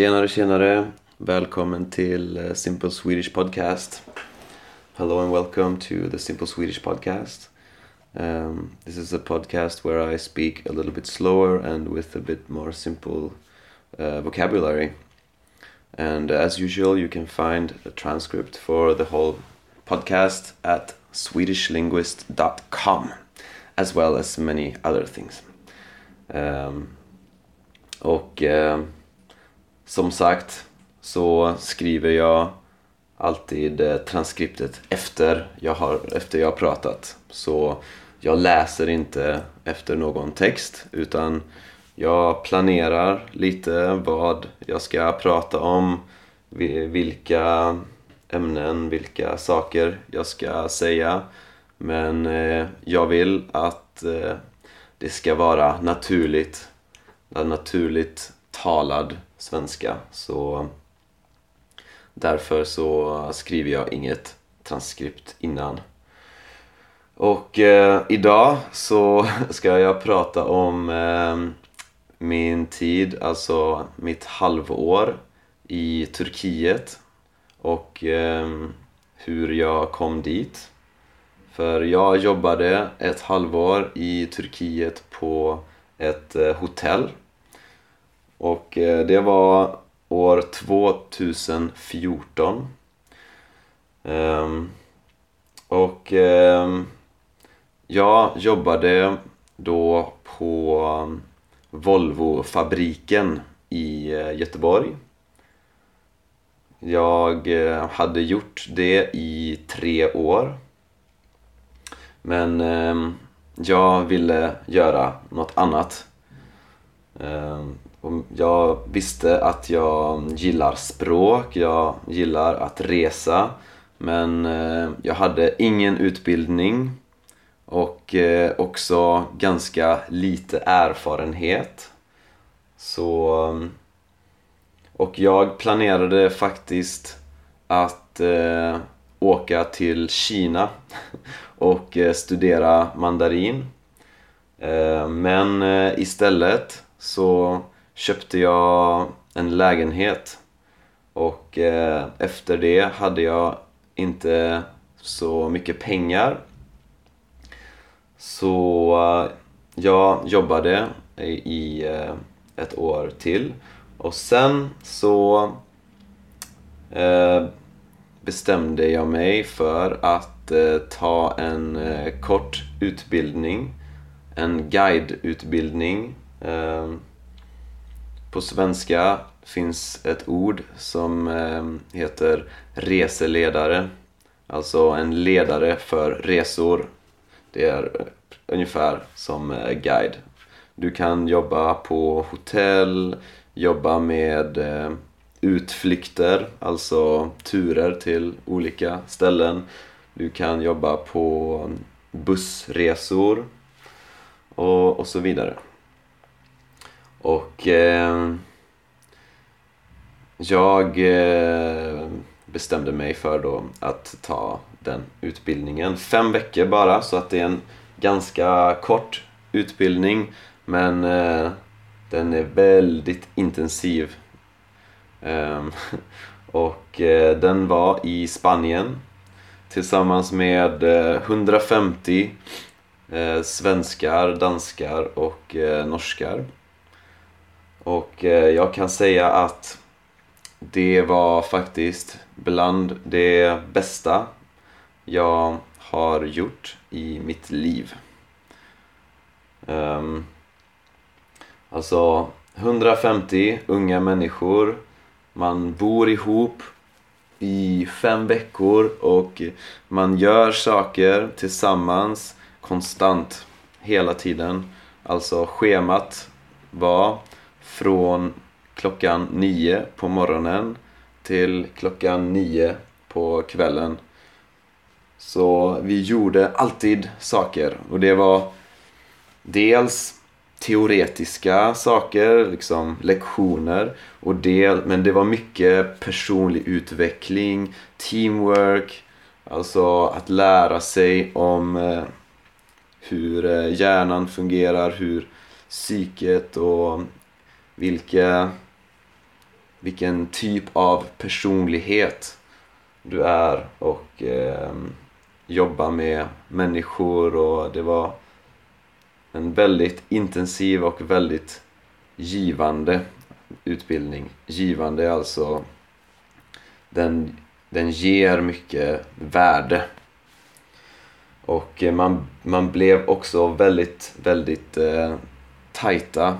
Tjenare, tjenare! Välkommen till eh, Simple Swedish Podcast. Hello and welcome to the Simple Swedish Podcast. Um, this is a podcast where I speak a little bit slower and with a bit more simple uh, vocabulary. And as usual, you can find a transcript for the whole podcast at swedishlinguist.com as well as many other things. Um, och uh, som sagt så skriver jag alltid eh, transkriptet efter jag har, efter jag har pratat. Så jag läser inte efter någon text utan jag planerar lite vad jag ska prata om, vilka ämnen, vilka saker jag ska säga. Men eh, jag vill att eh, det ska vara naturligt, naturligt talad svenska. Så därför så skriver jag inget transkript innan. Och eh, idag så ska jag prata om eh, min tid, alltså mitt halvår i Turkiet och eh, hur jag kom dit. För jag jobbade ett halvår i Turkiet på ett eh, hotell och eh, det var år 2014. Ehm, och ehm, jag jobbade då på ehm, Volvo-fabriken i eh, Göteborg. Jag eh, hade gjort det i tre år. Men jag ville göra något annat. Jag visste att jag gillar språk, jag gillar att resa men eh, jag hade ingen utbildning och eh, också ganska lite erfarenhet. Så... Och jag planerade faktiskt att eh, åka till Kina och studera mandarin. Men istället så köpte jag en lägenhet. Och eh, efter det hade jag inte så mycket pengar. Så eh, jag jobbade i eh, ett år till. Och sen så eh, bestämde jag mig för att eh, ta en eh, kort utbildning. En guideutbildning på svenska finns ett ord som eh, heter reseledare. Alltså en ledare för resor. Det är eh, ungefär som eh, guide. Du kan jobba på hotell, jobba med utflykter, alltså turer till olika ställen. Du kan jobba på mm, bussresor och, och så vidare. Och eh, jag eh, bestämde mig för då att ta den utbildningen. Fem veckor bara, så att det är en ganska kort utbildning. Men eh, den är väldigt intensiv. Ehm, och eh, den var i Spanien tillsammans med eh, 150 eh, svenskar, danskar och eh, norskar. Och eh, jag kan säga att det var faktiskt bland det bästa jag har gjort i mitt liv. Um, alltså 150 unga människor, man bor ihop i fem veckor och man gör saker tillsammans konstant hela tiden. Alltså schemat var från klockan nio på morgonen till klockan nio på kvällen. Så vi gjorde alltid saker och det var dels teoretiska saker, liksom lektioner och del, men det var mycket personlig utveckling, teamwork, alltså att lära sig om eh, hur eh, hjärnan fungerar, hur psyket och vilka vilken typ av personlighet du är och eh, jobba med människor och det var en väldigt intensiv och väldigt givande utbildning. Givande är alltså den, den ger mycket värde. Och eh, man, man blev också väldigt, väldigt eh, tajta.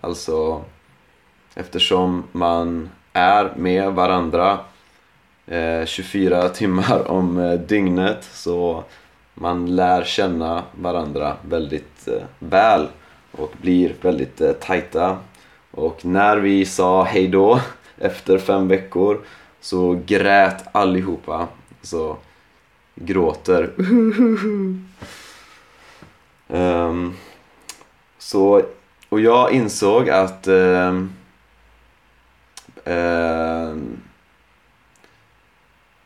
Alltså eftersom man är med varandra eh, 24 timmar om eh, dygnet så man lär känna varandra väldigt eh, väl och blir väldigt eh, tajta. Och när vi sa hejdå efter fem veckor så grät allihopa. Så gråter. um, så, och jag insåg att um, Ehm,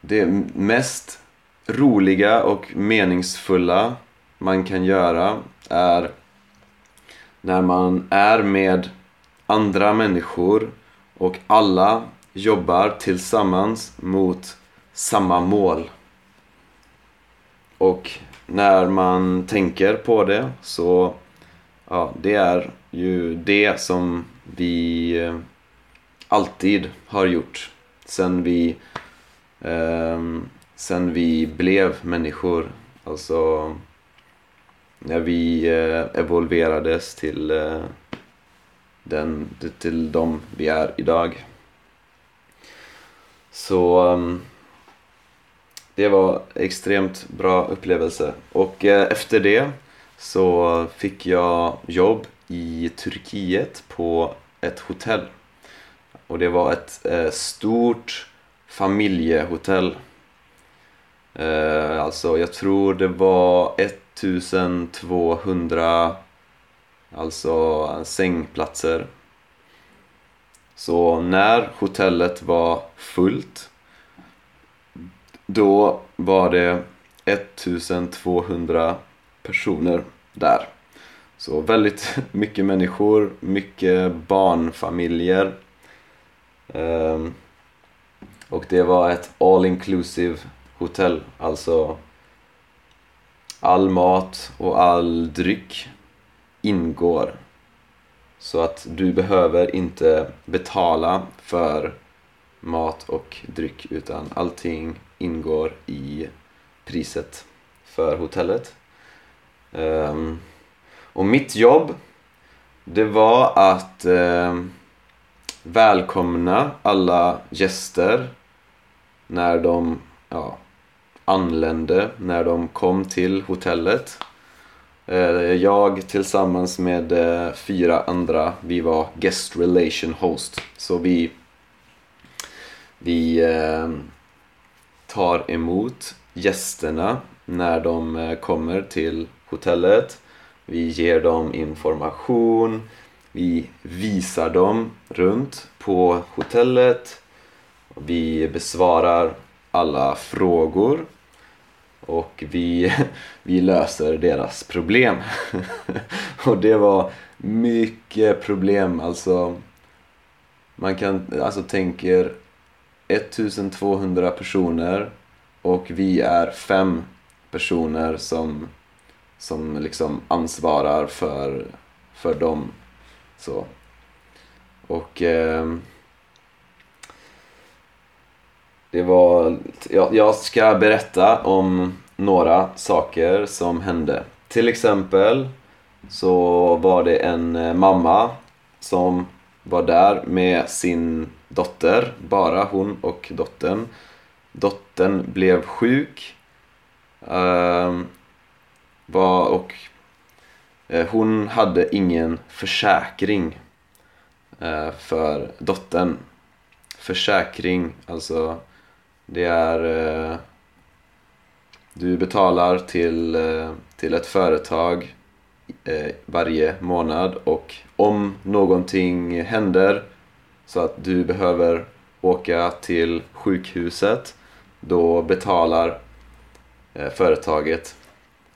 det mest roliga och meningsfulla man kan göra är när man är med andra människor och alla jobbar tillsammans mot samma mål. Och när man tänker på det så ja, det är ju det som vi eh, alltid har gjort sen vi eh, sen vi blev människor. Alltså när vi eh, evolverades till, eh, den, till de vi är idag. Så um, det var extremt bra upplevelse. Och eh, efter det så fick jag jobb i Turkiet på ett hotell. Och det var ett eh, stort familjehotell. Eh, alltså jag tror det var 1200 alltså sängplatser. Så när hotellet var fullt då var det 1200 personer där. Så väldigt mycket människor, mycket barnfamiljer. Um, och det var ett all inclusive hotell, alltså all mat och all dryck ingår. Så att du behöver inte betala för mat och dryck utan allting ingår i priset för hotellet. Um, och mitt jobb det var att um, välkomna alla gäster när de ja, anlände, när de kom till hotellet. Eh, jag tillsammans med eh, fyra andra, vi var guest relation host. Så vi, vi eh, tar emot gästerna när de kommer till hotellet. Vi ger dem information, vi visar dem runt på hotellet. Vi besvarar alla frågor och vi, vi löser deras problem. och det var mycket problem, alltså man kan, alltså tänker 1200 personer och vi är fem personer som, som liksom ansvarar för, för dem. Så. Och eh, det var, jag, jag ska berätta om några saker som hände. Till exempel så var det en eh, mamma som var där med sin dotter, bara hon och dottern. Dottern blev sjuk ehm, var, och Eh, hon hade ingen försäkring eh, för dottern. Försäkring, alltså det är eh, du betalar till, till ett företag varje månad och om någonting händer så att du behöver åka till sjukhuset då betalar företaget,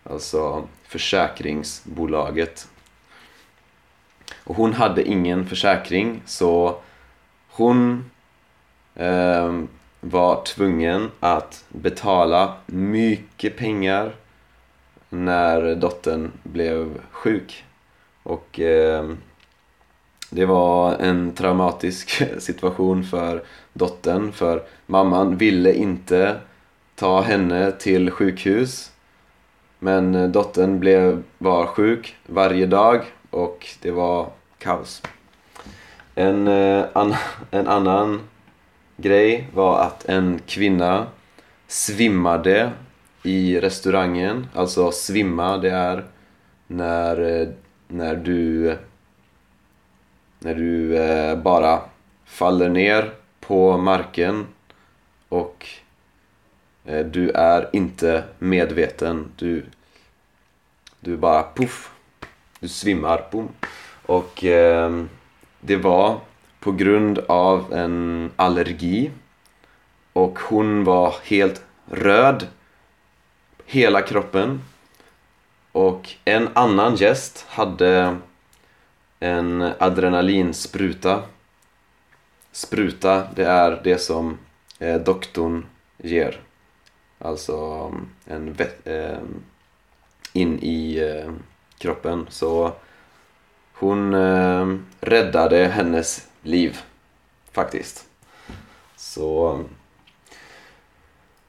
alltså försäkringsbolaget. Och hon hade ingen försäkring så hon eh, var tvungen att betala mycket pengar när dottern blev sjuk. Och eh, det var en traumatisk situation för dottern för mamman ville inte ta henne till sjukhus men eh, dottern blev, var sjuk varje dag och det var kaos. En, eh, an, en annan grej var att en kvinna svimmade i restaurangen. Alltså svimma, det är när, eh, när du när du eh, bara faller ner på marken och Eh, du är inte medveten. Du, du bara puff, du svimmar. Boom. Och eh, det var på grund av en allergi och hon var helt röd hela kroppen och en annan gäst hade en adrenalinspruta spruta, det är det som eh, doktorn ger alltså en vet, eh, in i eh, kroppen så hon eh, räddade hennes liv faktiskt. Så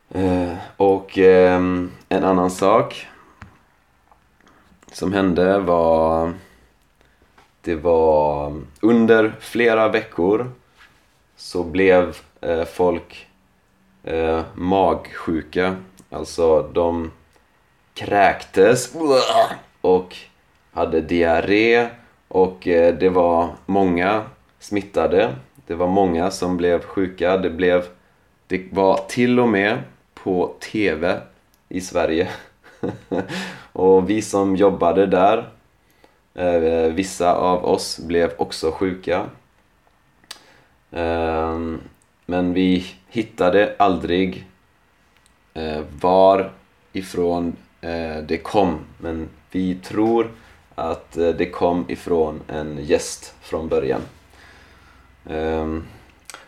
eh, och eh, en annan sak som hände var det var under flera veckor så blev eh, folk eh, magsjuka. Alltså de kräktes och hade diarré och eh, det var många smittade. Det var många som blev sjuka. Det, blev, det var till och med på TV i Sverige. och vi som jobbade där, eh, vissa av oss blev också sjuka. Ehm, men vi hittade aldrig eh, var ifrån eh, det kom. Men vi tror att eh, det kom ifrån en gäst från början. Ehm,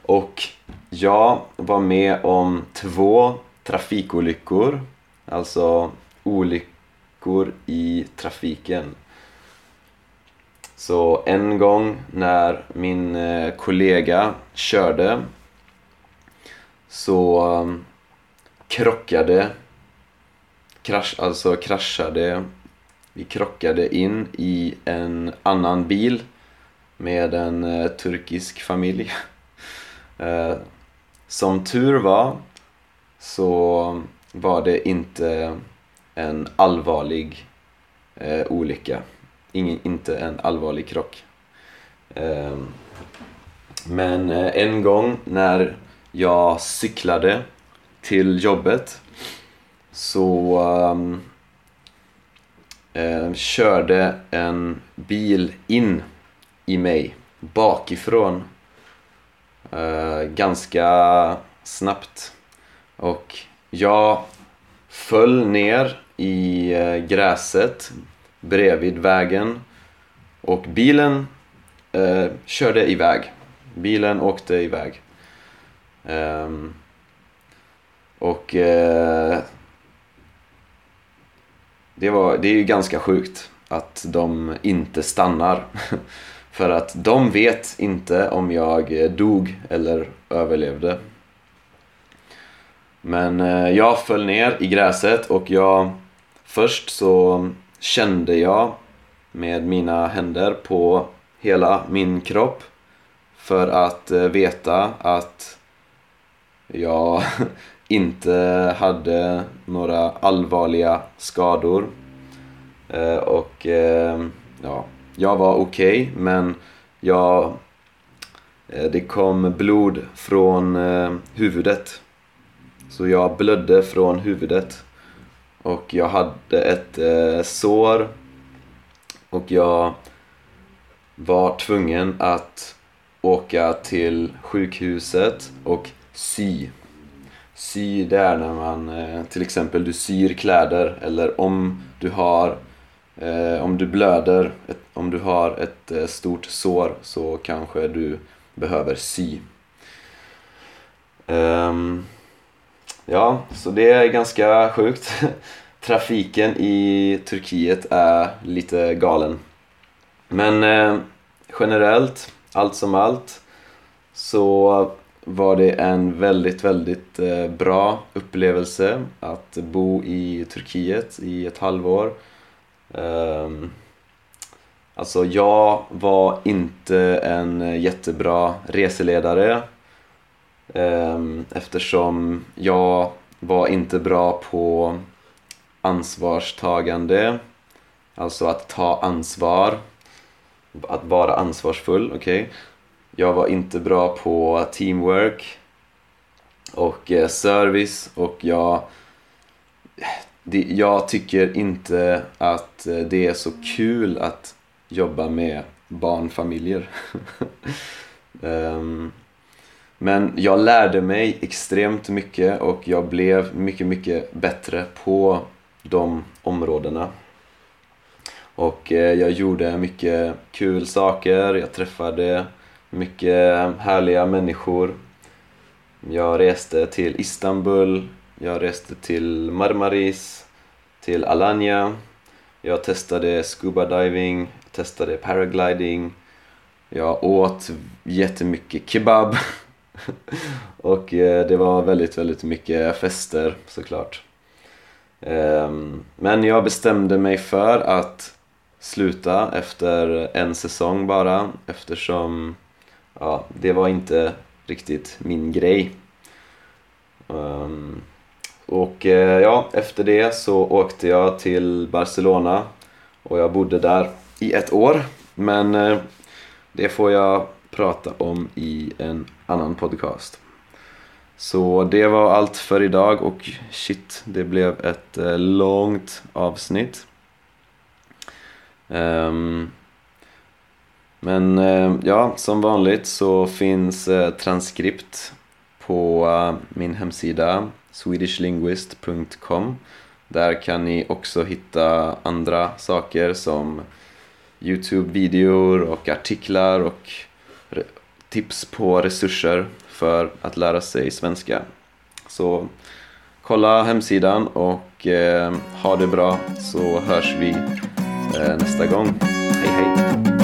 och jag var med om två trafikolyckor, alltså olyckor i trafiken. Så en gång när min eh, kollega körde så um, krockade, krasch, alltså kraschade, vi krockade in i en annan bil med en uh, turkisk familj. uh, som tur var så var det inte en allvarlig uh, olycka. Ingen, inte en allvarlig krock. Men en gång när jag cyklade till jobbet så um, eh, körde en bil in i mig bakifrån eh, ganska snabbt och jag föll ner i eh, gräset bredvid vägen och bilen eh, körde iväg. Bilen åkte iväg. Um, och uh, det, var, det är ju ganska sjukt att de inte stannar. För att de vet inte om jag dog eller överlevde. Men uh, jag föll ner i gräset och jag först så kände jag med mina händer på hela min kropp för att eh, veta att jag inte hade några allvarliga skador. Eh, och eh, ja, jag var okej okay, men jag, eh, det kom blod från huvudet. Så jag blödde från huvudet. Och jag hade ett sår och jag var tvungen att åka till sjukhuset och sy. Sy det är när man eh, till exempel du syr kläder eller om du har eh, om du blöder, om du har ett eh, stort sår så kanske du behöver sy. Ehm, ja, så det är ganska sjukt. Trafiken i Turkiet är lite galen. Men generellt, allt som allt, så var det en väldigt, väldigt eh, bra upplevelse att bo i Turkiet i ett halvår. Ehm, alltså jag var inte en jättebra reseledare ehm, eftersom jag var inte bra på ansvarstagande, alltså att ta ansvar, att vara ansvarsfull, okej. Okay? Jag var inte bra på teamwork och eh, service och jag det, jag tycker inte att eh, det är så kul att jobba med barnfamiljer. um, men jag lärde mig extremt mycket och jag blev mycket, mycket bättre på de områdena. Och eh, jag gjorde mycket kul saker, jag träffade mycket härliga människor. Jag reste till Istanbul, jag reste till Marmaris, till Alanya. Jag testade scuba diving, testade paragliding. Jag åt jättemycket kebab. och eh, det var väldigt, väldigt mycket fester såklart. Ehm, men jag bestämde mig för att sluta efter en säsong bara eftersom ja, det var inte riktigt min grej. Um, och eh, ja, efter det så åkte jag till Barcelona och jag bodde där i ett år. Men eh, det får jag prata om i en annan podcast. Så det var allt för idag och shit, det blev ett eh, långt avsnitt. Um, men eh, ja, som vanligt så finns eh, transkript på eh, min hemsida swedishlinguist.com Där kan ni också hitta andra saker som Youtube-videor och artiklar och tips på resurser för att lära sig svenska. Så kolla hemsidan och eh, ha det bra så hörs vi eh, nästa gång. Hej hej!